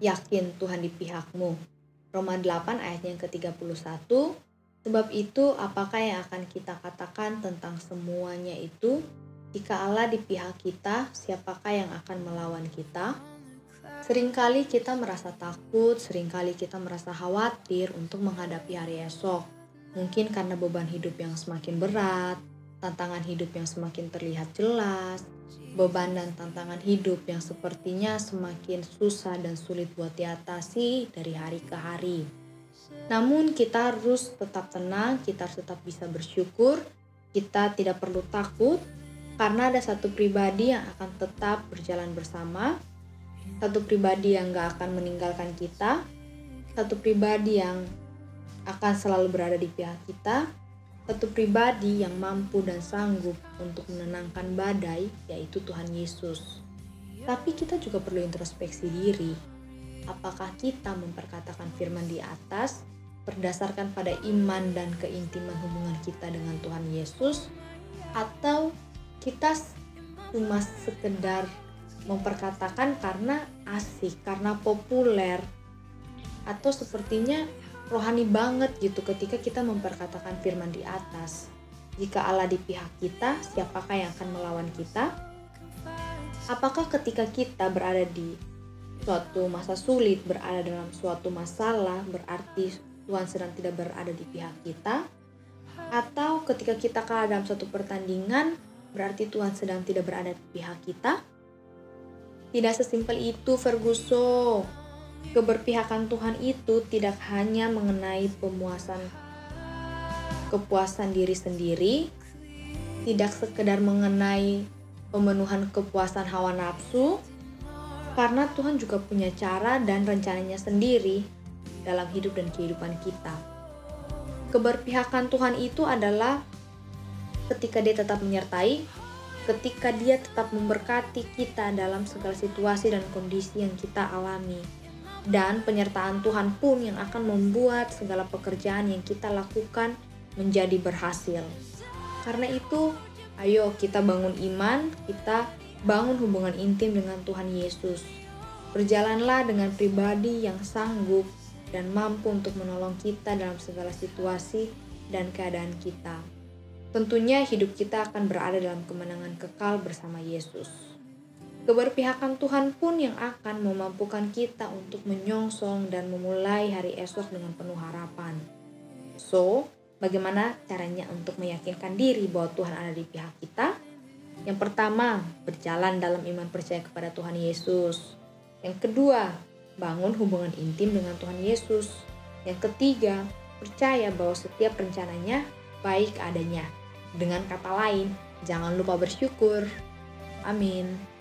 yakin Tuhan di pihakmu. Roma 8 ayat yang ke-31 Sebab itu apakah yang akan kita katakan tentang semuanya itu? Jika Allah di pihak kita, siapakah yang akan melawan kita? Seringkali kita merasa takut, sering kali kita merasa khawatir untuk menghadapi hari esok. Mungkin karena beban hidup yang semakin berat, tantangan hidup yang semakin terlihat jelas, beban dan tantangan hidup yang sepertinya semakin susah dan sulit buat diatasi dari hari ke hari. Namun kita harus tetap tenang, kita harus tetap bisa bersyukur, kita tidak perlu takut karena ada satu pribadi yang akan tetap berjalan bersama, satu pribadi yang gak akan meninggalkan kita, satu pribadi yang akan selalu berada di pihak kita, satu pribadi yang mampu dan sanggup untuk menenangkan badai, yaitu Tuhan Yesus. Tapi kita juga perlu introspeksi diri. Apakah kita memperkatakan firman di atas berdasarkan pada iman dan keintiman hubungan kita dengan Tuhan Yesus atau kita cuma sekedar memperkatakan karena asik, karena populer atau sepertinya rohani banget gitu ketika kita memperkatakan firman di atas. Jika Allah di pihak kita, siapakah yang akan melawan kita? Apakah ketika kita berada di suatu masa sulit, berada dalam suatu masalah, berarti Tuhan sedang tidak berada di pihak kita, atau ketika kita kalah dalam suatu pertandingan, berarti Tuhan sedang tidak berada di pihak kita. Tidak sesimpel itu, Ferguson. Keberpihakan Tuhan itu tidak hanya mengenai pemuasan kepuasan diri sendiri, tidak sekedar mengenai pemenuhan kepuasan hawa nafsu, karena Tuhan juga punya cara dan rencananya sendiri dalam hidup dan kehidupan kita. Keberpihakan Tuhan itu adalah ketika Dia tetap menyertai, ketika Dia tetap memberkati kita dalam segala situasi dan kondisi yang kita alami. Dan penyertaan Tuhan pun yang akan membuat segala pekerjaan yang kita lakukan menjadi berhasil. Karena itu, ayo kita bangun iman, kita bangun hubungan intim dengan Tuhan Yesus. Berjalanlah dengan pribadi yang sanggup dan mampu untuk menolong kita dalam segala situasi dan keadaan kita. Tentunya hidup kita akan berada dalam kemenangan kekal bersama Yesus. Keberpihakan Tuhan pun yang akan memampukan kita untuk menyongsong dan memulai hari esok dengan penuh harapan. So, bagaimana caranya untuk meyakinkan diri bahwa Tuhan ada di pihak kita? Yang pertama, berjalan dalam iman percaya kepada Tuhan Yesus. Yang kedua, bangun hubungan intim dengan Tuhan Yesus. Yang ketiga, percaya bahwa setiap rencananya baik adanya. Dengan kata lain, jangan lupa bersyukur. Amin.